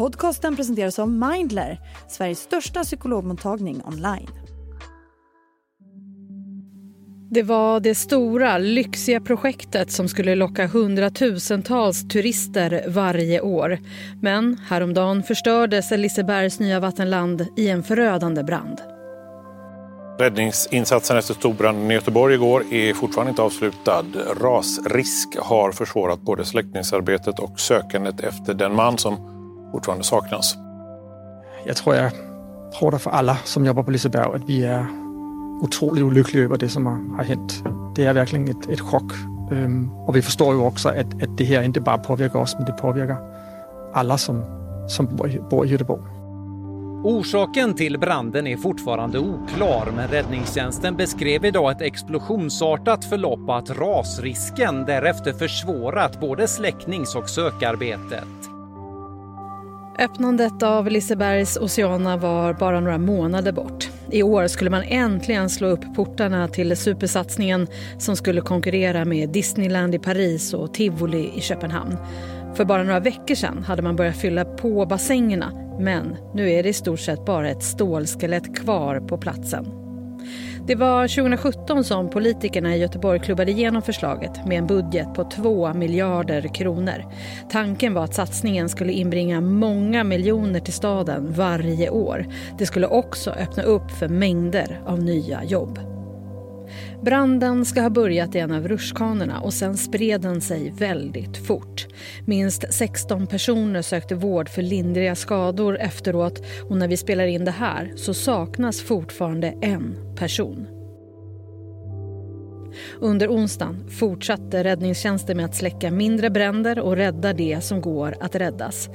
Podcasten presenteras av Mindler, Sveriges största psykologmottagning online. Det var det stora, lyxiga projektet som skulle locka hundratusentals turister varje år. Men häromdagen förstördes Lisebergs nya vattenland i en förödande brand. Räddningsinsatsen efter storbranden i Göteborg igår är fortfarande inte avslutad. Rasrisk har försvårat både släckningsarbetet och sökandet efter den man som fortfarande saknas. Jag tror jag pratar för alla som jobbar på Liseberg att vi är otroligt olyckliga över det som har hänt. Det är verkligen ett, ett chock. och vi förstår ju också att, att det här inte bara påverkar oss, men det påverkar alla som, som bor i Göteborg. Orsaken till branden är fortfarande oklar, men räddningstjänsten beskrev idag ett explosionsartat förlopp och att rasrisken därefter försvårat både släcknings och sökarbetet. Öppnandet av Lisebergs Oceana var bara några månader bort. I år skulle man äntligen slå upp portarna till supersatsningen som skulle konkurrera med Disneyland i Paris och Tivoli i Köpenhamn. För bara några veckor sedan hade man börjat fylla på bassängerna men nu är det i stort sett bara ett stålskelett kvar på platsen. Det var 2017 som politikerna i Göteborg klubbade igenom förslaget med en budget på 2 miljarder kronor. Tanken var att satsningen skulle inbringa många miljoner till staden varje år. Det skulle också öppna upp för mängder av nya jobb. Branden ska ha börjat i en av rutschkanorna och sen spred den sig väldigt fort. Minst 16 personer sökte vård för lindriga skador efteråt och när vi spelar in det här så saknas fortfarande en person. Under onsdagen fortsatte räddningstjänsten med att släcka mindre bränder och rädda det som går att räddas.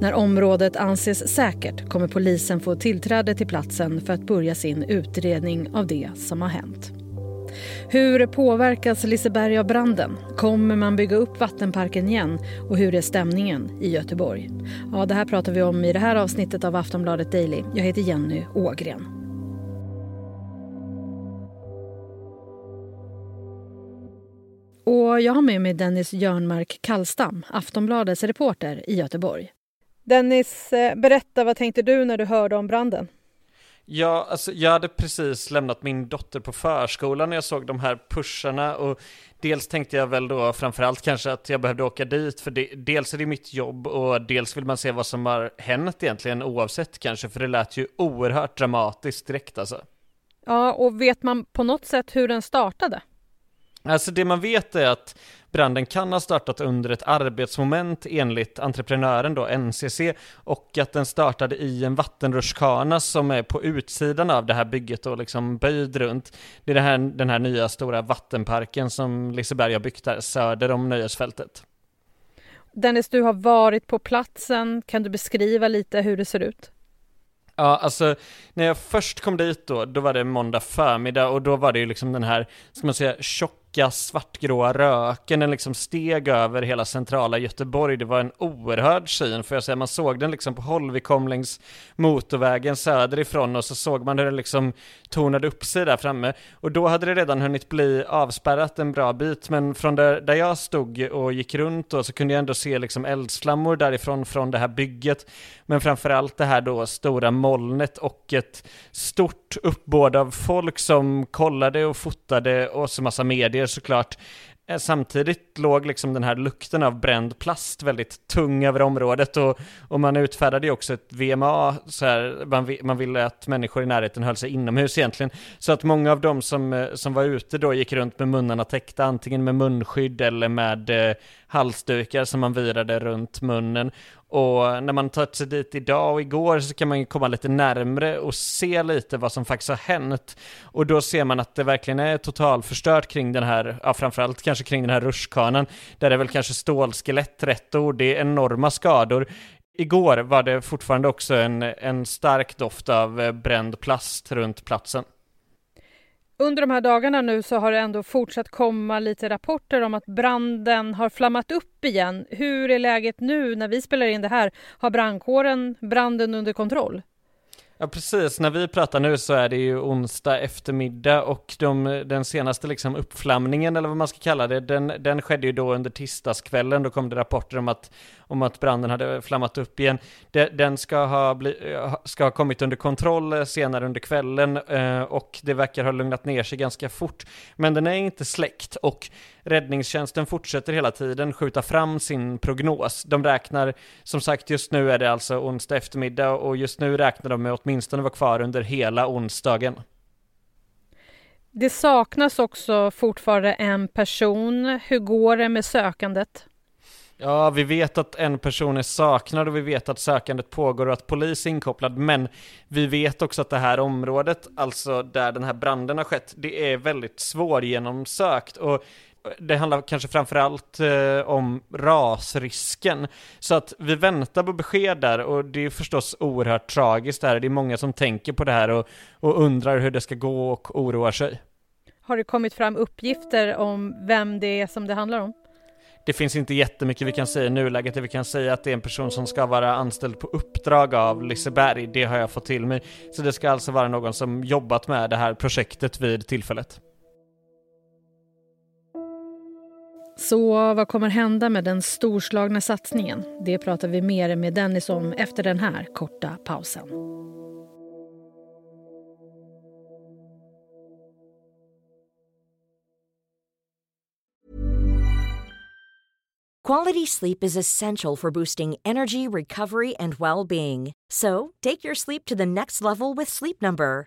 När området anses säkert kommer polisen få tillträde till platsen för att börja sin utredning av det som har hänt. Hur påverkas Liseberg av branden? Kommer man bygga upp vattenparken igen? Och hur är stämningen i Göteborg? Ja, det här pratar vi om i det här avsnittet av Aftonbladet Daily. Jag heter Jenny Ågren. Och jag har med mig Dennis Jörnmark Kallstam, Aftonbladets reporter i Göteborg. Dennis, eh, berätta vad tänkte du när du hörde om branden? Ja, alltså jag hade precis lämnat min dotter på förskolan när jag såg de här pusharna och dels tänkte jag väl då framförallt kanske att jag behövde åka dit för det, dels är det mitt jobb och dels vill man se vad som har hänt egentligen oavsett kanske för det lät ju oerhört dramatiskt direkt alltså. Ja, och vet man på något sätt hur den startade? Alltså det man vet är att branden kan ha startat under ett arbetsmoment enligt entreprenören då, NCC, och att den startade i en vattenrutschkana som är på utsidan av det här bygget och liksom böjd runt. Det är det här, den här nya stora vattenparken som Liseberg har byggt där söder om nöjesfältet. Dennis, du har varit på platsen. Kan du beskriva lite hur det ser ut? Ja, alltså när jag först kom dit då, då var det måndag förmiddag och då var det ju liksom den här, ska man säga, tjock tjocka svartgråa röken, den liksom steg över hela centrala Göteborg. Det var en oerhörd syn, för jag säga, man såg den liksom på håll. Vi kom längs motorvägen söderifrån och så såg man hur den liksom tornade upp sig där framme. Och då hade det redan hunnit bli avspärrat en bra bit, men från där, där jag stod och gick runt då så kunde jag ändå se liksom eldsflammor därifrån, från det här bygget. Men framförallt det här då stora molnet och ett stort uppbåd av folk som kollade och fotade och så massa medier såklart. Eh, samtidigt låg liksom den här lukten av bränd plast väldigt tung över området och, och man utfärdade ju också ett VMA, så här, man, man ville att människor i närheten höll sig inomhus egentligen. Så att många av dem som, eh, som var ute då gick runt med munnarna täckta, antingen med munskydd eller med eh, halsdukar som man virade runt munnen. Och när man tagit sig dit idag och igår så kan man ju komma lite närmre och se lite vad som faktiskt har hänt. Och då ser man att det verkligen är totalförstört kring den här, ja framförallt kanske kring den här rutschkanan, där det är väl kanske stålskelett rätt ord, det är enorma skador. Igår var det fortfarande också en, en stark doft av eh, bränd plast runt platsen. Under de här dagarna nu så har det ändå fortsatt komma lite rapporter om att branden har flammat upp igen. Hur är läget nu när vi spelar in det här? Har brandkåren branden under kontroll? Ja precis, när vi pratar nu så är det ju onsdag eftermiddag och de, den senaste liksom uppflamningen eller vad man ska kalla det, den, den skedde ju då under tisdagskvällen. Då kom det rapporter om att, om att branden hade flammat upp igen. Den ska ha, bli, ska ha kommit under kontroll eh, senare under kvällen eh, och det verkar ha lugnat ner sig ganska fort. Men den är inte släckt och räddningstjänsten fortsätter hela tiden skjuta fram sin prognos. De räknar, som sagt just nu är det alltså onsdag eftermiddag och just nu räknar de med åtminstone vara kvar under hela onsdagen. Det saknas också fortfarande en person. Hur går det med sökandet? Ja, vi vet att en person är saknad och vi vet att sökandet pågår och att polis är inkopplad, men vi vet också att det här området, alltså där den här branden har skett, det är väldigt svårgenomsökt och det handlar kanske framförallt eh, om rasrisken. Så att vi väntar på besked där och det är förstås oerhört tragiskt här. Det är många som tänker på det här och, och undrar hur det ska gå och oroar sig. Har det kommit fram uppgifter om vem det är som det handlar om? Det finns inte jättemycket vi kan säga i nuläget. Det vi kan säga att det är en person som ska vara anställd på uppdrag av Liseberg. Det har jag fått till mig. Så det ska alltså vara någon som jobbat med det här projektet vid tillfället. Så vad kommer hända med den storslagna satsningen? Det pratar vi mer med Dennis om efter den här korta pausen. Quality sleep is essential for boosting energy, recovery and well-being. So, take your sleep to the next level with Sleep Number.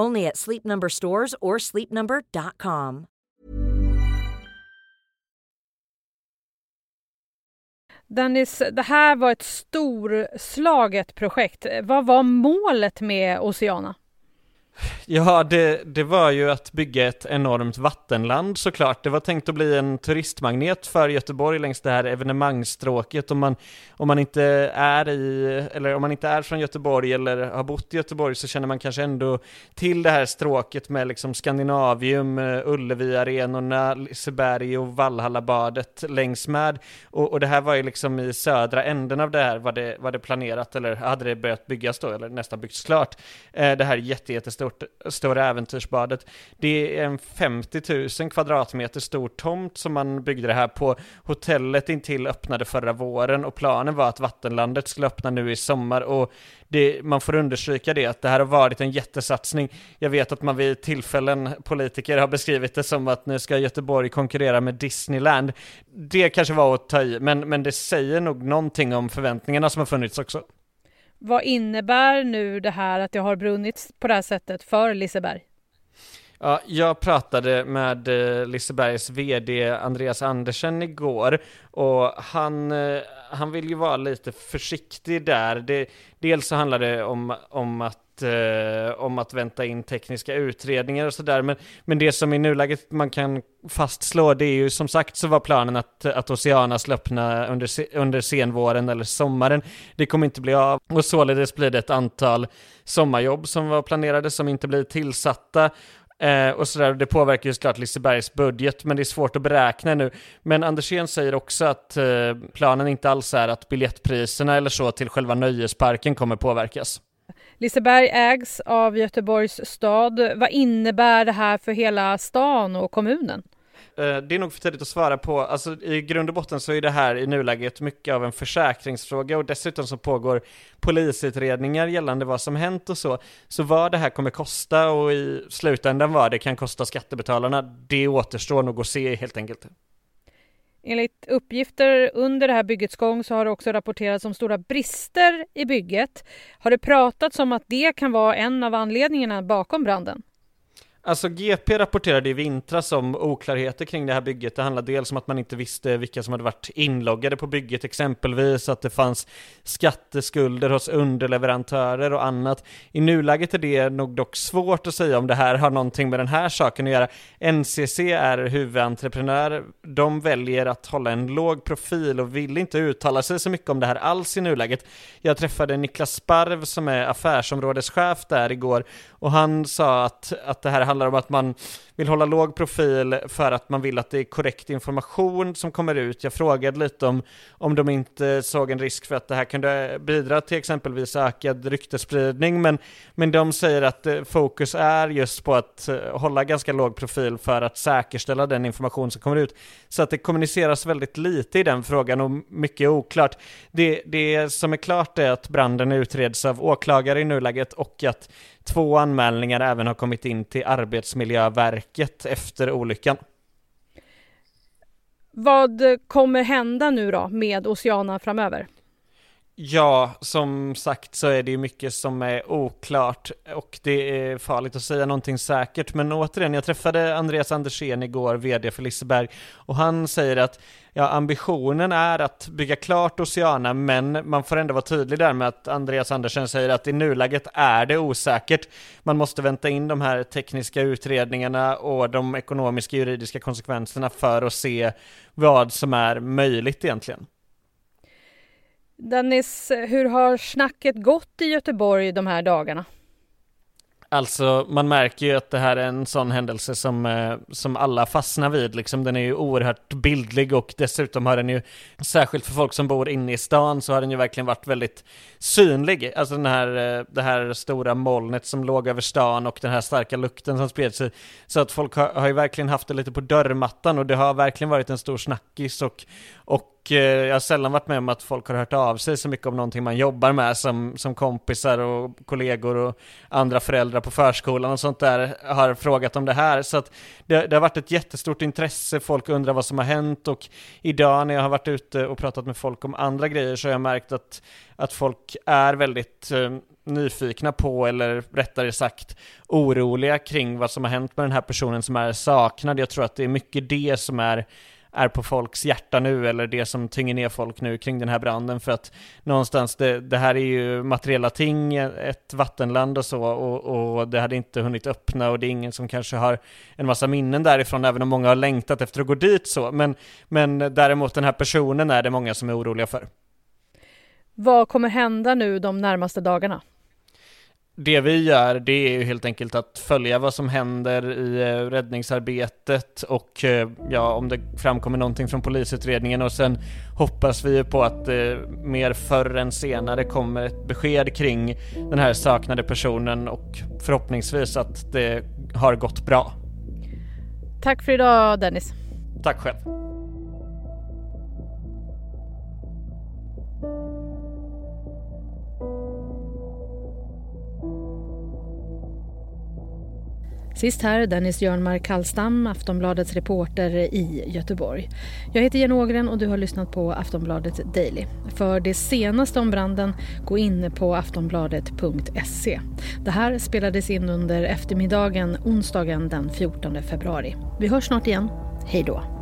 Only at Sleep Number stores or sleepnumber.com. Dennis, det här var ett storslaget projekt. Vad var målet med Oceana? Ja, det, det var ju att bygga ett enormt vattenland såklart. Det var tänkt att bli en turistmagnet för Göteborg längs det här evenemangsstråket. Om man, om man inte är i, eller om man inte är från Göteborg eller har bott i Göteborg så känner man kanske ändå till det här stråket med liksom Skandinavium, eh, Ullevi-arenorna, Liseberg och Vallhallabadet längs med. Och, och, det här var ju liksom i södra änden av det här var det, var det planerat, eller hade det börjat byggas då, eller nästan byggts klart. Eh, det här jätte, stort, stora äventyrsbadet. Det är en 50 000 kvadratmeter stor tomt som man byggde det här på. Hotellet intill öppnade förra våren och planen var att vattenlandet skulle öppna nu i sommar och det, man får understryka det, att det här har varit en jättesatsning. Jag vet att man vid tillfällen, politiker har beskrivit det som att nu ska Göteborg konkurrera med Disneyland. Det kanske var att ta i, men, men det säger nog någonting om förväntningarna som har funnits också. Vad innebär nu det här att det har brunnit på det här sättet för Liseberg? Ja, jag pratade med eh, Lisebergs VD Andreas Andersen igår och han, eh, han vill ju vara lite försiktig där. Det, dels så handlar det om, om att eh, om att vänta in tekniska utredningar och sådär. Men, men det som i nuläget man kan fastslå, det är ju som sagt så var planen att, att Oceana skulle öppna under, under senvåren eller sommaren. Det kommer inte bli av och således blir det ett antal sommarjobb som var planerade som inte blir tillsatta. Eh, och sådär, det påverkar ju såklart Lisebergs budget, men det är svårt att beräkna nu. Men Andersén säger också att eh, planen inte alls är att biljettpriserna eller så till själva nöjesparken kommer påverkas. Liseberg ägs av Göteborgs stad. Vad innebär det här för hela stan och kommunen? Eh, det är nog för tidigt att svara på. Alltså, I grund och botten så är det här i nuläget mycket av en försäkringsfråga och dessutom så pågår polisutredningar gällande vad som hänt och så. Så vad det här kommer kosta och i slutändan vad det kan kosta skattebetalarna, det återstår nog att se helt enkelt. Enligt uppgifter under det här byggets gång så har det också rapporterats om stora brister i bygget. Har det pratats om att det kan vara en av anledningarna bakom branden? Alltså GP rapporterade i vintras om oklarheter kring det här bygget. Det handlade dels om att man inte visste vilka som hade varit inloggade på bygget exempelvis, att det fanns skatteskulder hos underleverantörer och annat. I nuläget är det nog dock svårt att säga om det här har någonting med den här saken att göra. NCC är huvudentreprenör. De väljer att hålla en låg profil och vill inte uttala sig så mycket om det här alls i nuläget. Jag träffade Niklas Sparv som är affärsområdeschef där igår och han sa att, att det här handlar om att man vill hålla låg profil för att man vill att det är korrekt information som kommer ut. Jag frågade lite om, om de inte såg en risk för att det här kunde bidra till exempelvis ökad ryktespridning, men, men de säger att eh, fokus är just på att eh, hålla ganska låg profil för att säkerställa den information som kommer ut. Så att det kommuniceras väldigt lite i den frågan och mycket är oklart. Det, det som är klart är att branden utreds av åklagare i nuläget och att två anmälningar även har kommit in till Arbetsmiljöverket efter olyckan. Vad kommer hända nu då med Oceana framöver? Ja, som sagt så är det ju mycket som är oklart och det är farligt att säga någonting säkert. Men återigen, jag träffade Andreas Andersén igår, VD för Liseberg, och han säger att ja, ambitionen är att bygga klart Oceana, men man får ändå vara tydlig där med att Andreas Andersen säger att i nuläget är det osäkert. Man måste vänta in de här tekniska utredningarna och de ekonomiska juridiska konsekvenserna för att se vad som är möjligt egentligen. Dennis, hur har snacket gått i Göteborg de här dagarna? Alltså, man märker ju att det här är en sån händelse som, eh, som alla fastnar vid. Liksom, den är ju oerhört bildlig och dessutom har den ju, särskilt för folk som bor inne i stan, så har den ju verkligen varit väldigt synlig. Alltså den här, eh, det här stora molnet som låg över stan och den här starka lukten som spred sig. Så att folk har, har ju verkligen haft det lite på dörrmattan och det har verkligen varit en stor snackis och, och och eh, jag har sällan varit med om att folk har hört av sig så mycket om någonting man jobbar med som, som kompisar och kollegor och andra föräldrar på förskolan och sånt där har frågat om det här. Så att det, det har varit ett jättestort intresse, folk undrar vad som har hänt och idag när jag har varit ute och pratat med folk om andra grejer så har jag märkt att, att folk är väldigt eh, nyfikna på, eller rättare sagt oroliga kring vad som har hänt med den här personen som är saknad. Jag tror att det är mycket det som är är på folks hjärta nu eller det som tynger ner folk nu kring den här branden för att någonstans det, det här är ju materiella ting, ett vattenland och så och, och, det hade inte hunnit öppna och det är ingen som kanske har en massa minnen därifrån även om många har längtat efter att gå dit så men, men däremot den här personen är det många som är oroliga för. Vad kommer hända nu de närmaste dagarna? Det vi gör det är ju helt enkelt att följa vad som händer i eh, räddningsarbetet och eh, ja, om det framkommer någonting från polisutredningen och sen hoppas vi på att eh, mer förr än senare kommer ett besked kring den här saknade personen och förhoppningsvis att det har gått bra. Tack för idag Dennis. Tack själv. Sist här Dennis Jörnmark Kallstam, Aftonbladets reporter i Göteborg. Jag heter Jenny Ågren och du har lyssnat på Aftonbladet Daily. För det senaste om branden, gå in på aftonbladet.se. Det här spelades in under eftermiddagen onsdagen den 14 februari. Vi hörs snart igen. Hej då!